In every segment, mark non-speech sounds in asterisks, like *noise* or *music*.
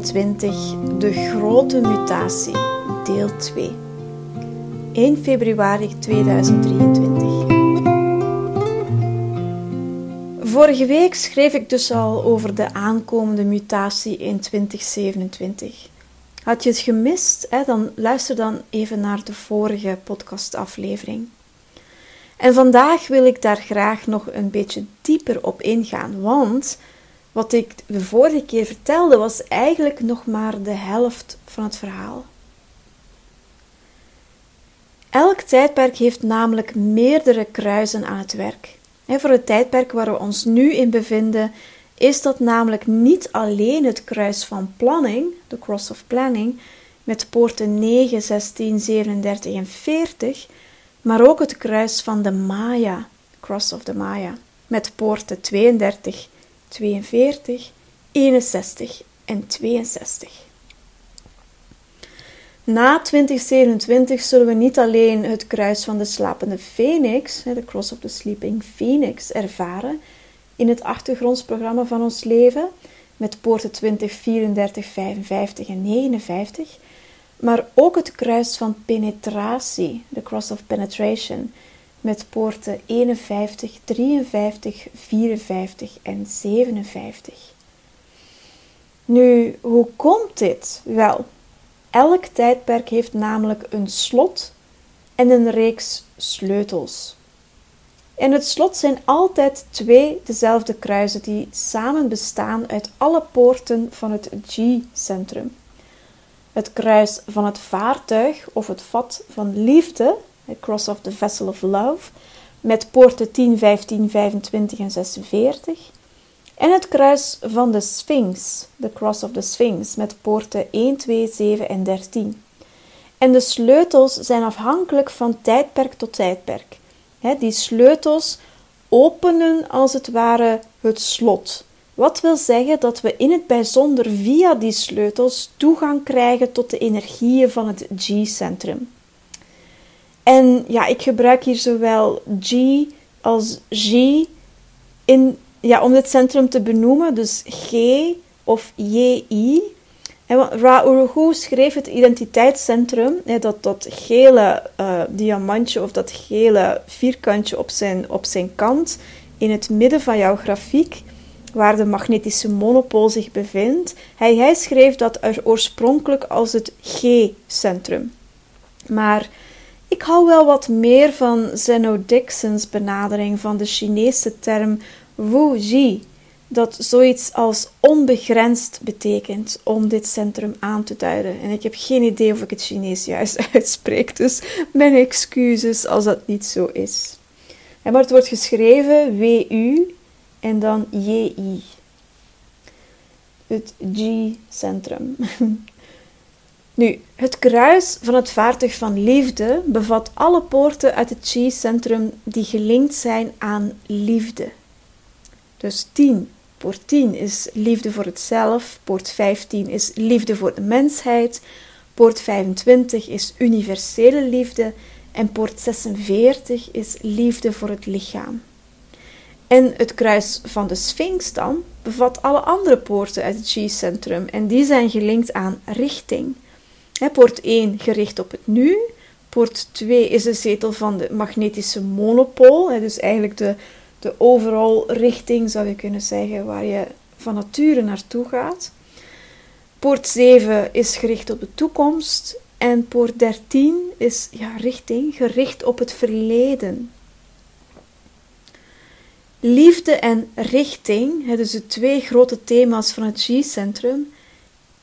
2027 De grote mutatie, deel 2. 1 februari 2023. Vorige week schreef ik dus al over de aankomende mutatie in 2027. Had je het gemist, hè, dan luister dan even naar de vorige podcastaflevering. En vandaag wil ik daar graag nog een beetje dieper op ingaan, want wat ik de vorige keer vertelde was eigenlijk nog maar de helft van het verhaal. Elk tijdperk heeft namelijk meerdere kruisen aan het werk. En voor het tijdperk waar we ons nu in bevinden, is dat namelijk niet alleen het kruis van planning, de cross of planning, met poorten 9, 16, 37 en 40, maar ook het kruis van de Maya, cross of the Maya, met poorten 32, 42, 61 en 62. Na 2027 zullen we niet alleen het kruis van de slapende phoenix, de Cross of the Sleeping Phoenix, ervaren in het achtergrondsprogramma van ons leven, met poorten 20, 34, 55 en 59, maar ook het kruis van penetratie, de Cross of Penetration, met poorten 51, 53, 54 en 57. Nu, hoe komt dit? Wel, elk tijdperk heeft namelijk een slot en een reeks sleutels. In het slot zijn altijd twee dezelfde kruisen die samen bestaan uit alle poorten van het G-centrum. Het kruis van het vaartuig of het vat van liefde Cross of the Vessel of Love, met poorten 10, 15, 25 en 46. En het kruis van de Sphinx, de Cross of the Sphinx, met poorten 1, 2, 7 en 13. En de sleutels zijn afhankelijk van tijdperk tot tijdperk. die sleutels openen als het ware het slot. Wat wil zeggen dat we in het bijzonder via die sleutels toegang krijgen tot de energieën van het G-centrum. En ja, ik gebruik hier zowel G als G in, ja, om dit centrum te benoemen. Dus G of JI. Ra schreef het identiteitscentrum, dat, dat gele uh, diamantje of dat gele vierkantje op zijn, op zijn kant in het midden van jouw grafiek, waar de magnetische monopool zich bevindt. Hij, hij schreef dat er oorspronkelijk als het G-centrum. Maar ik hou wel wat meer van Zeno Dixons benadering van de Chinese term Wu Ji, dat zoiets als onbegrensd betekent om dit centrum aan te duiden. En ik heb geen idee of ik het Chinees juist *laughs* uitspreek, dus mijn excuses als dat niet zo is. Maar het wordt geschreven W-U en dan J-I. Het G-centrum. *laughs* Nu, het kruis van het vaartuig van liefde bevat alle poorten uit het chi-centrum die gelinkt zijn aan liefde. Dus 10. Poort 10 is liefde voor het zelf, poort 15 is liefde voor de mensheid, poort 25 is universele liefde en poort 46 is liefde voor het lichaam. En het kruis van de Sphinx dan bevat alle andere poorten uit het chi-centrum en die zijn gelinkt aan richting. Poort 1 gericht op het nu. Poort 2 is de zetel van de magnetische monopool. Dus eigenlijk de, de overal richting, zou je kunnen zeggen, waar je van nature naartoe gaat. Poort 7 is gericht op de toekomst. En poort 13 is ja, richting, gericht op het verleden. Liefde en richting, dus de twee grote thema's van het G-centrum,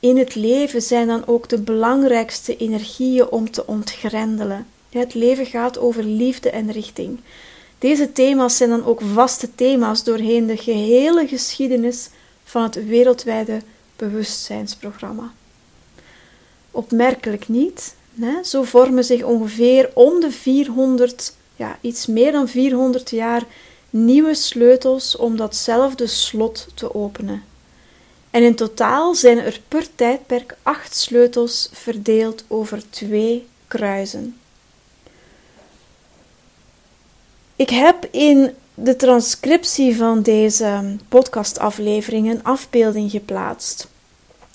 in het leven zijn dan ook de belangrijkste energieën om te ontgrendelen. Het leven gaat over liefde en richting. Deze thema's zijn dan ook vaste thema's doorheen de gehele geschiedenis van het wereldwijde bewustzijnsprogramma. Opmerkelijk niet, hè? zo vormen zich ongeveer om de 400, ja, iets meer dan 400 jaar nieuwe sleutels om datzelfde slot te openen. En in totaal zijn er per tijdperk acht sleutels verdeeld over twee kruisen. Ik heb in de transcriptie van deze podcastaflevering een afbeelding geplaatst.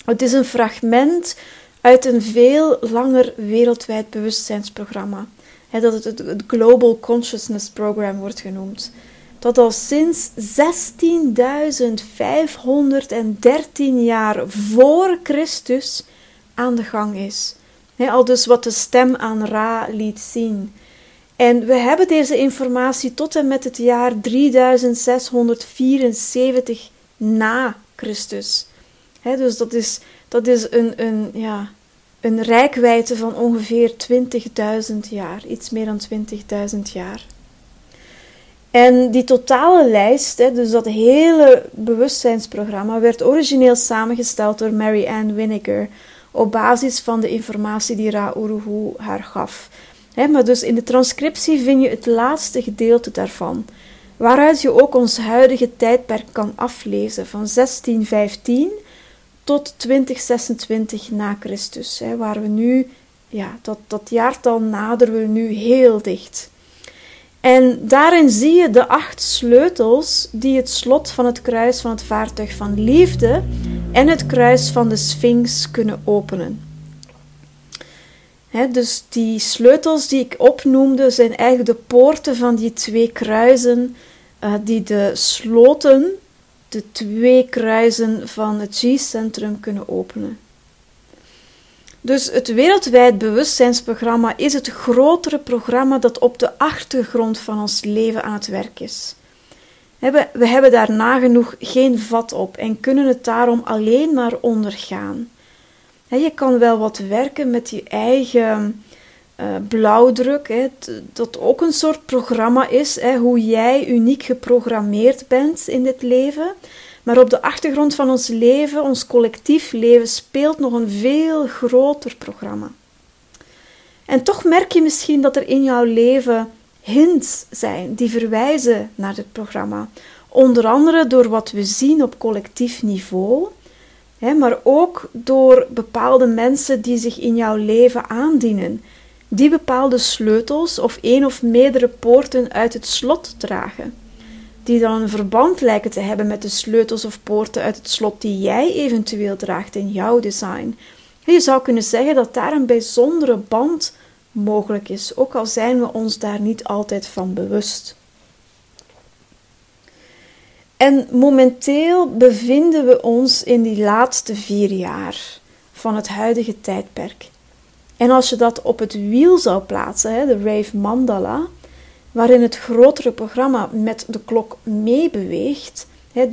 Het is een fragment uit een veel langer wereldwijd bewustzijnsprogramma, dat het het Global Consciousness Program wordt genoemd, dat al sinds 16.513 jaar voor Christus aan de gang is. al dus wat de stem aan Ra liet zien. En we hebben deze informatie tot en met het jaar 3674 na Christus. dus dat is, dat is een, een, ja, een rijkwijde van ongeveer 20.000 jaar, iets meer dan 20.000 jaar. En die totale lijst, dus dat hele bewustzijnsprogramma, werd origineel samengesteld door Mary Ann Winnegar op basis van de informatie die Ra haar gaf. maar dus in de transcriptie vind je het laatste gedeelte daarvan, waaruit je ook ons huidige tijdperk kan aflezen van 1615 tot 2026 na Christus, hè, waar we nu, ja, dat, dat jaartal naderen we nu heel dicht. En daarin zie je de acht sleutels die het slot van het kruis van het vaartuig van liefde en het kruis van de Sphinx kunnen openen. dus die sleutels die ik opnoemde zijn eigenlijk de poorten van die twee kruisen uh, die de sloten de twee kruisen van het G-centrum kunnen openen. Dus het wereldwijd bewustzijnsprogramma is het grotere programma dat op de achtergrond van ons leven aan het werk is. We hebben daar nagenoeg geen vat op en kunnen het daarom alleen maar ondergaan. Je kan wel wat werken met je eigen uh, blauwdruk, dat ook een soort programma is, hoe jij uniek geprogrammeerd bent in dit leven. Maar op de achtergrond van ons leven, ons collectief leven, speelt nog een veel groter programma. En toch merk je misschien dat er in jouw leven hints zijn die verwijzen naar dit programma. Onder andere door wat we zien op collectief niveau, maar ook door bepaalde mensen die zich in jouw leven aandienen die bepaalde sleutels of één of meerdere poorten uit het slot dragen, die dan een verband lijken te hebben met de sleutels of poorten uit het slot die jij eventueel draagt in jouw design. Je zou kunnen zeggen dat daar een bijzondere band mogelijk is, ook al zijn we ons daar niet altijd van bewust. En momenteel bevinden we ons in die laatste vier jaar van het huidige tijdperk. En als je dat op het wiel zou plaatsen, de Rave Mandala, waarin het grotere programma met de klok meebeweegt,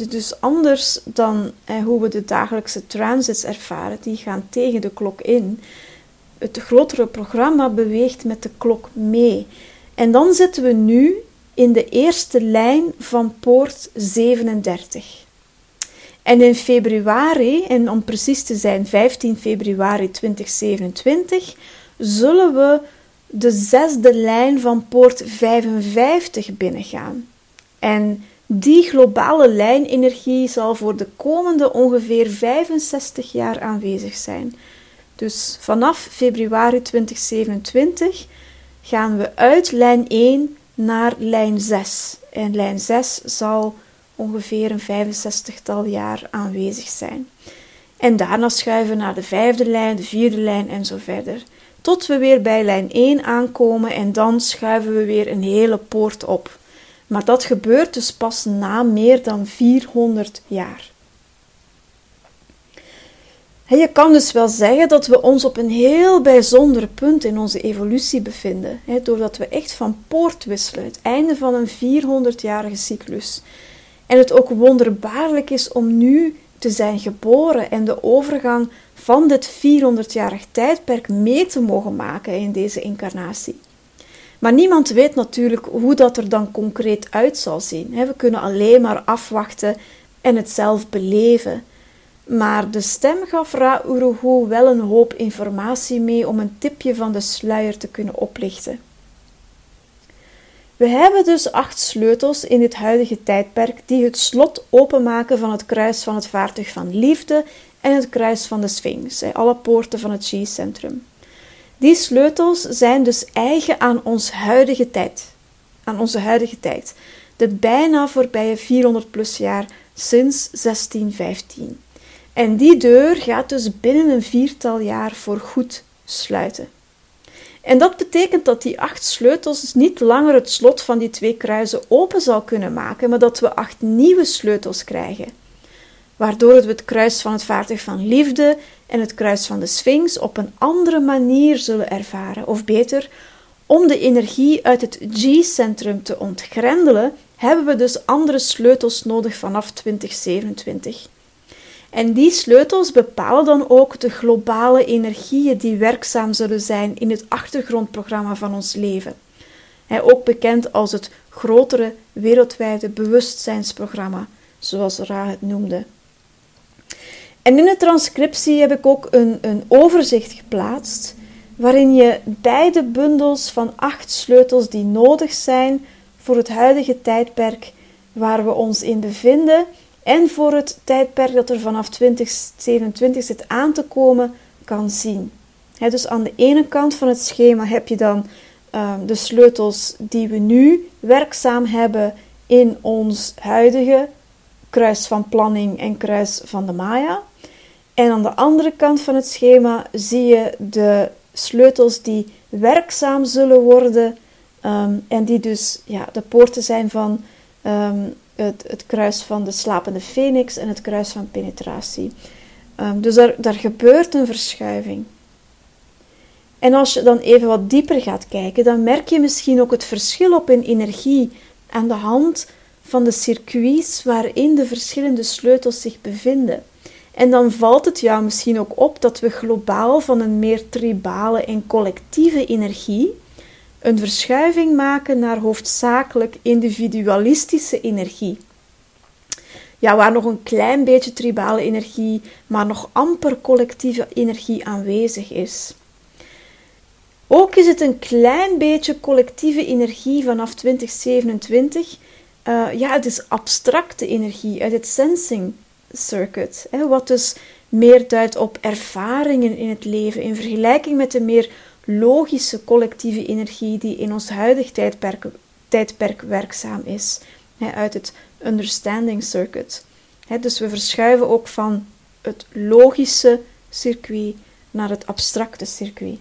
dus anders dan hoe we de dagelijkse transits ervaren, die gaan tegen de klok in. Het grotere programma beweegt met de klok mee. En dan zitten we nu in de eerste lijn van poort 37. En in februari, en om precies te zijn 15 februari 2027, zullen we de zesde lijn van poort 55 binnengaan. En die globale lijnenergie zal voor de komende ongeveer 65 jaar aanwezig zijn. Dus vanaf februari 2027 gaan we uit lijn 1 naar lijn 6. En lijn 6 zal ongeveer een 65-tal jaar aanwezig zijn. En daarna schuiven naar de vijfde lijn, de vierde lijn en zo verder. Tot we weer bij lijn 1 aankomen en dan schuiven we weer een hele poort op. Maar dat gebeurt dus pas na meer dan 400 jaar. je kan dus wel zeggen dat we ons op een heel bijzonder punt in onze evolutie bevinden, doordat we echt van poort wisselen, het einde van een 400-jarige cyclus. En het ook wonderbaarlijk is om nu te zijn geboren en de overgang van dit 400-jarig tijdperk mee te mogen maken in deze incarnatie. Maar niemand weet natuurlijk hoe dat er dan concreet uit zal zien. We kunnen alleen maar afwachten en het zelf beleven. Maar de stem gaf Ra Uruhu wel een hoop informatie mee om een tipje van de sluier te kunnen oplichten. We hebben dus acht sleutels in dit huidige tijdperk die het slot openmaken van het kruis van het vaartuig van liefde en het kruis van de Sphinx, alle poorten van het G-centrum. Die sleutels zijn dus eigen aan ons huidige tijd, aan onze huidige tijd, de bijna voorbije 400 plus jaar sinds 1615. En die deur gaat dus binnen een viertal jaar voor goed sluiten. En dat betekent dat die acht sleutels niet langer het slot van die twee kruisen open zal kunnen maken, maar dat we acht nieuwe sleutels krijgen. Waardoor we het kruis van het vaartuig van liefde en het kruis van de Sphinx op een andere manier zullen ervaren. Of beter, om de energie uit het G-centrum te ontgrendelen, hebben we dus andere sleutels nodig vanaf 2027. En die sleutels bepalen dan ook de globale energieën die werkzaam zullen zijn in het achtergrondprogramma van ons leven. ook bekend als het grotere wereldwijde bewustzijnsprogramma, zoals Ra het noemde. En in de transcriptie heb ik ook een, een overzicht geplaatst waarin je beide bundels van acht sleutels die nodig zijn voor het huidige tijdperk waar we ons in bevinden en voor het tijdperk dat er vanaf 2027 zit aan te komen, kan zien. dus aan de ene kant van het schema heb je dan ehm, de sleutels die we nu werkzaam hebben in ons huidige kruis van planning en kruis van de Maya. En aan de andere kant van het schema zie je de sleutels die werkzaam zullen worden ehm, en die dus ja, de poorten zijn van ehm, het, het, kruis van de slapende phoenix en het kruis van penetratie. Ehm, dus daar, daar gebeurt een verschuiving. En als je dan even wat dieper gaat kijken, dan merk je misschien ook het verschil op in energie aan de hand van de circuits waarin de verschillende sleutels zich bevinden. En dan valt het jou misschien ook op dat we globaal van een meer tribale en collectieve energie een verschuiving maken naar hoofdzakelijk individualistische energie. Ja, waar nog een klein beetje tribale energie, maar nog amper collectieve energie aanwezig is. Ook is het een klein beetje collectieve energie vanaf 2027. Uh, eh, ja, het is abstracte energie uit het sensing circuit. Hè, wat dus meer duidt op ervaringen in het leven in vergelijking met de meer logische collectieve energie die in ons huidig tijdperk, tijdperk werkzaam is, uit het understanding circuit. Dus we verschuiven ook van het logische circuit naar het abstracte circuit.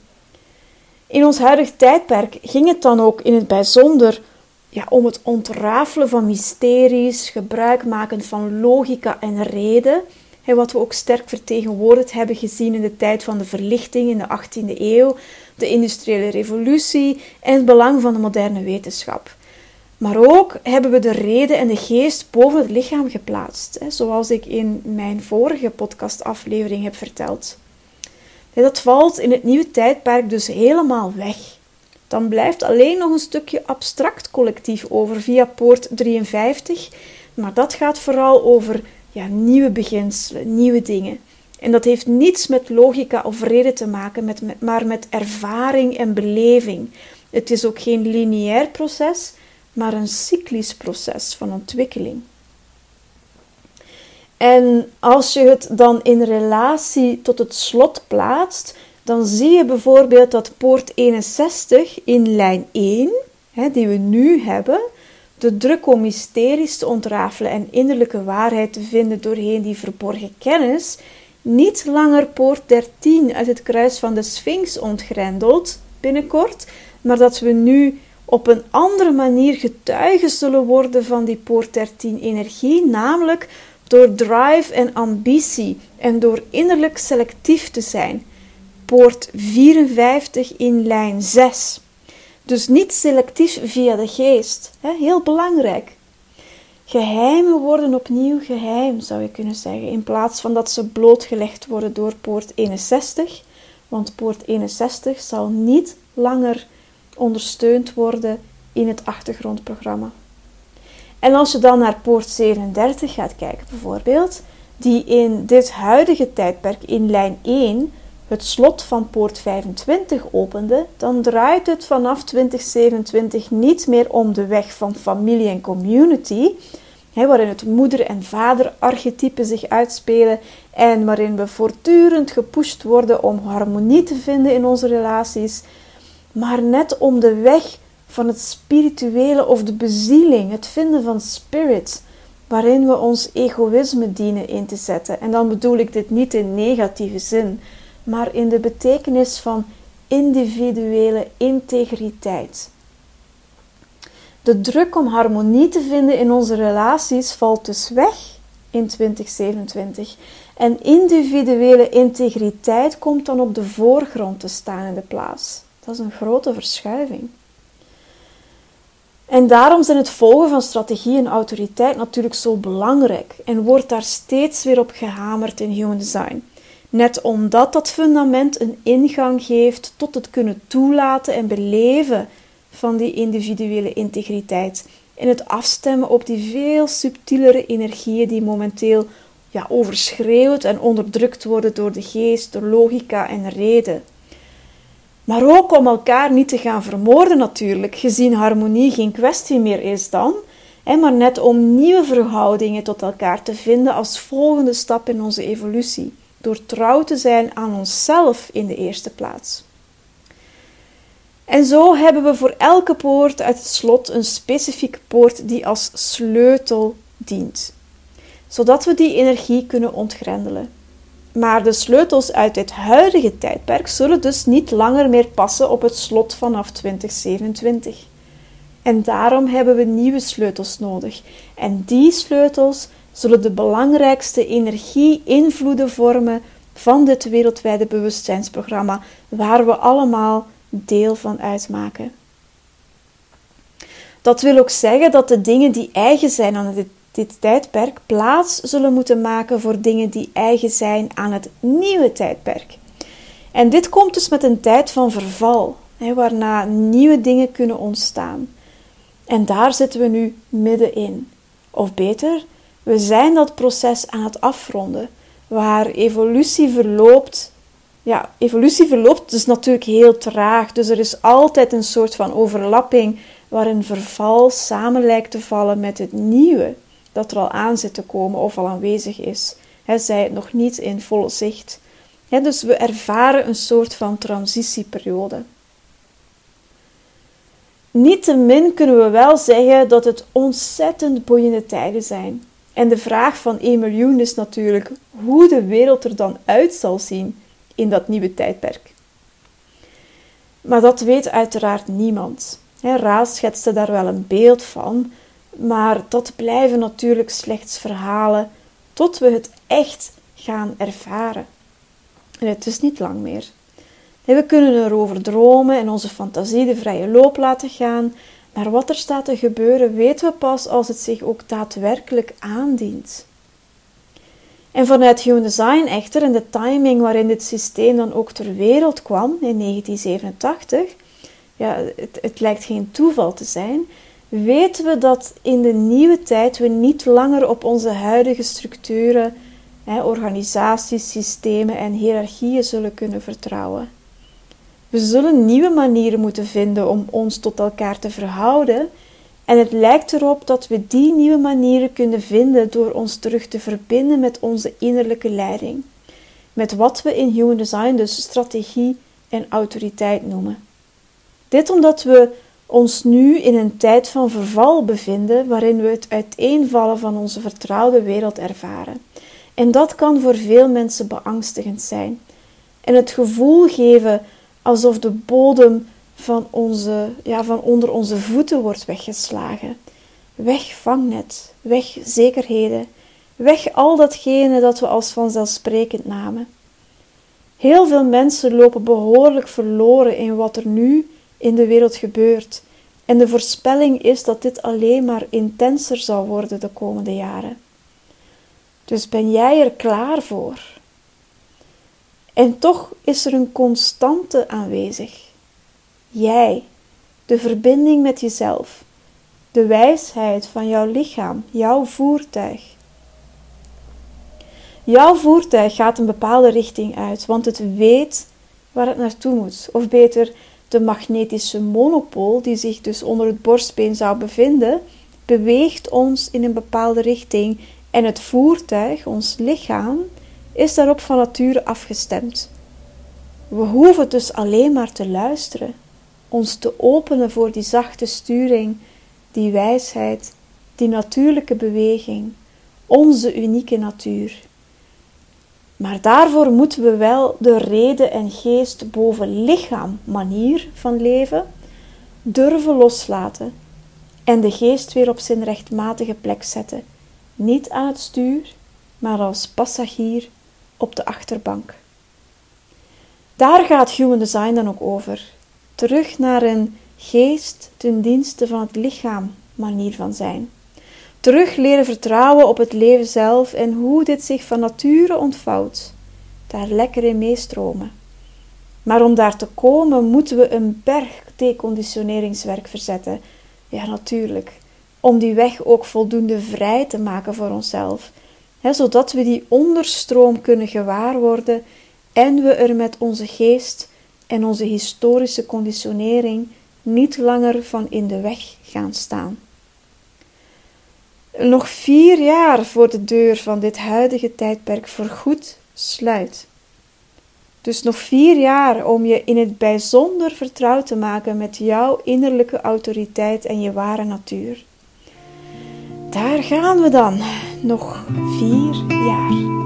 In ons huidig tijdperk ging het dan ook in het bijzonder ja, om het ontrafelen van mysteries, gebruik maken van logica en reden, wat we ook sterk vertegenwoordigd hebben gezien in de tijd van de verlichting in de 18e eeuw, de industriële revolutie en het belang van de moderne wetenschap. Maar ook hebben we de reden en de geest boven het lichaam geplaatst, zoals ik in mijn vorige podcastaflevering heb verteld. Dat valt in het nieuwe tijdperk dus helemaal weg. Dan blijft alleen nog een stukje abstract collectief over via poort 53, maar dat gaat vooral over ja, nieuwe beginselen, nieuwe dingen. En dat heeft niets met logica of reden te maken, met, maar met ervaring en beleving. Het is ook geen lineair proces, maar een cyclisch proces van ontwikkeling. En als je het dan in relatie tot het slot plaatst, dan zie je bijvoorbeeld dat poort 61 in lijn 1, hè, die we nu hebben, de druk om mysteries te ontrafelen en innerlijke waarheid te vinden doorheen die verborgen kennis, niet langer poort 13 uit het kruis van de Sphinx ontgrendelt binnenkort, maar dat we nu op een andere manier getuigen zullen worden van die poort 13 energie, namelijk door drive en ambitie en door innerlijk selectief te zijn poort 54 in lijn 6. Dus niet selectief via de geest. Heel belangrijk. Geheimen worden opnieuw geheim, zou je kunnen zeggen, in plaats van dat ze blootgelegd worden door poort 61. Want poort 61 zal niet langer ondersteund worden in het achtergrondprogramma. En als je dan naar poort 37 gaat kijken, bijvoorbeeld, die in dit huidige tijdperk in lijn 1 het slot van poort 25 opende, dan draait het vanaf 2027 niet meer om de weg van familie en community, waarin het moeder- en vader-archetypen zich uitspelen en waarin we voortdurend gepusht worden om harmonie te vinden in onze relaties, maar net om de weg van het spirituele of de bezieling, het vinden van spirit, waarin we ons egoïsme dienen in te zetten. En dan bedoel ik dit niet in negatieve zin, maar in de betekenis van individuele integriteit. De druk om harmonie te vinden in onze relaties valt dus weg in 2027 en individuele integriteit komt dan op de voorgrond te staan in de plaats. Dat is een grote verschuiving. En daarom zijn het volgen van strategie en autoriteit natuurlijk zo belangrijk en wordt daar steeds weer op gehamerd in human design. Net omdat dat fundament een ingang geeft tot het kunnen toelaten en beleven van die individuele integriteit en het afstemmen op die veel subtielere energieën die momenteel ja, overschreeuwd en onderdrukt worden door de geest, de logica en reden. Maar ook om elkaar niet te gaan vermoorden natuurlijk, gezien harmonie geen kwestie meer is dan, maar net om nieuwe verhoudingen tot elkaar te vinden als volgende stap in onze evolutie, door trouw te zijn aan onszelf in de eerste plaats. En zo hebben we voor elke poort uit het slot een specifieke poort die als sleutel dient, zodat we die energie kunnen ontgrendelen. Maar de sleutels uit dit huidige tijdperk zullen dus niet langer meer passen op het slot vanaf 2027. En daarom hebben we nieuwe sleutels nodig. En die sleutels zullen de belangrijkste energie-invloeden vormen van dit wereldwijde bewustzijnsprogramma, waar we allemaal deel van uitmaken. Dat wil ook zeggen dat de dingen die eigen zijn aan dit, tijdperk plaats zullen moeten maken voor dingen die eigen zijn aan het nieuwe tijdperk. En dit komt dus met een tijd van verval, hè, waarna nieuwe dingen kunnen ontstaan. En daar zitten we nu middenin. Of beter, we zijn dat proces aan het afronden, waar evolutie verloopt ja, evolutie verloopt dus natuurlijk heel traag. Dus er is altijd een soort van overlapping waarin verval samen lijkt te vallen met het nieuwe dat er al aan zit te komen of al aanwezig is. He, zij het nog niet in volle zicht. dus we ervaren een soort van transitieperiode. Niettemin kunnen we wel zeggen dat het ontzettend boeiende tijden zijn. En de vraag van 1 miljoen is natuurlijk hoe de wereld er dan uit zal zien in dat nieuwe tijdperk. Maar dat weet uiteraard niemand. Raas schetste daar wel een beeld van, maar dat blijven natuurlijk slechts verhalen tot we het echt gaan ervaren. En het is niet lang meer. We kunnen erover dromen en onze fantasie de vrije loop laten gaan, maar wat er staat te gebeuren weten we pas als het zich ook daadwerkelijk aandient. En vanuit Human Design echter, en de timing waarin dit systeem dan ook ter wereld kwam in 1987, ja, het, het lijkt geen toeval te zijn, weten we dat in de nieuwe tijd we niet langer op onze huidige structuren, hè, organisaties, systemen en hiërarchieën zullen kunnen vertrouwen. We zullen nieuwe manieren moeten vinden om ons tot elkaar te verhouden en het lijkt erop dat we die nieuwe manieren kunnen vinden door ons terug te verbinden met onze innerlijke leiding. Met wat we in Human Design dus strategie en autoriteit noemen. Dit omdat we ons nu in een tijd van verval bevinden waarin we het uiteenvallen van onze vertrouwde wereld ervaren. En dat kan voor veel mensen beangstigend zijn. En het gevoel geven alsof de bodem van, onze, ja, van onder onze voeten wordt weggeslagen. Weg vangnet, weg zekerheden, weg al datgene dat we als vanzelfsprekend namen. Heel veel mensen lopen behoorlijk verloren in wat er nu in de wereld gebeurt. En de voorspelling is dat dit alleen maar intenser zal worden de komende jaren. Dus ben jij er klaar voor? En toch is er een constante aanwezig. Jij, de verbinding met jezelf, de wijsheid van jouw lichaam, jouw voertuig. Jouw voertuig gaat een bepaalde richting uit, want het weet waar het naartoe moet. Of beter, de magnetische monopool, die zich dus onder het borstbeen zou bevinden, beweegt ons in een bepaalde richting en het voertuig, ons lichaam, is daarop van nature afgestemd. We hoeven dus alleen maar te luisteren ons te openen voor die zachte sturing, die wijsheid, die natuurlijke beweging, onze unieke natuur. Maar daarvoor moeten we wel de reden en geest boven lichaam, manier van leven, durven loslaten en de geest weer op zijn rechtmatige plek zetten. Niet aan het stuur, maar als passagier op de achterbank. Daar gaat Human Design dan ook over. Terug naar een geest ten dienste van het lichaam manier van zijn. Terug leren vertrouwen op het leven zelf en hoe dit zich van nature ontvouwt. Daar lekker in meestromen. Maar om daar te komen moeten we een berg deconditioneringswerk verzetten. Ja, natuurlijk. Om die weg ook voldoende vrij te maken voor onszelf. Zodat we die onderstroom kunnen gewaar worden en we er met onze geest en onze historische conditionering niet langer van in de weg gaan staan. Nog vier jaar voor de deur van dit huidige tijdperk voorgoed sluit. Dus nog vier jaar om je in het bijzonder vertrouwd te maken met jouw innerlijke autoriteit en je ware natuur. Daar gaan we dan. Nog vier jaar.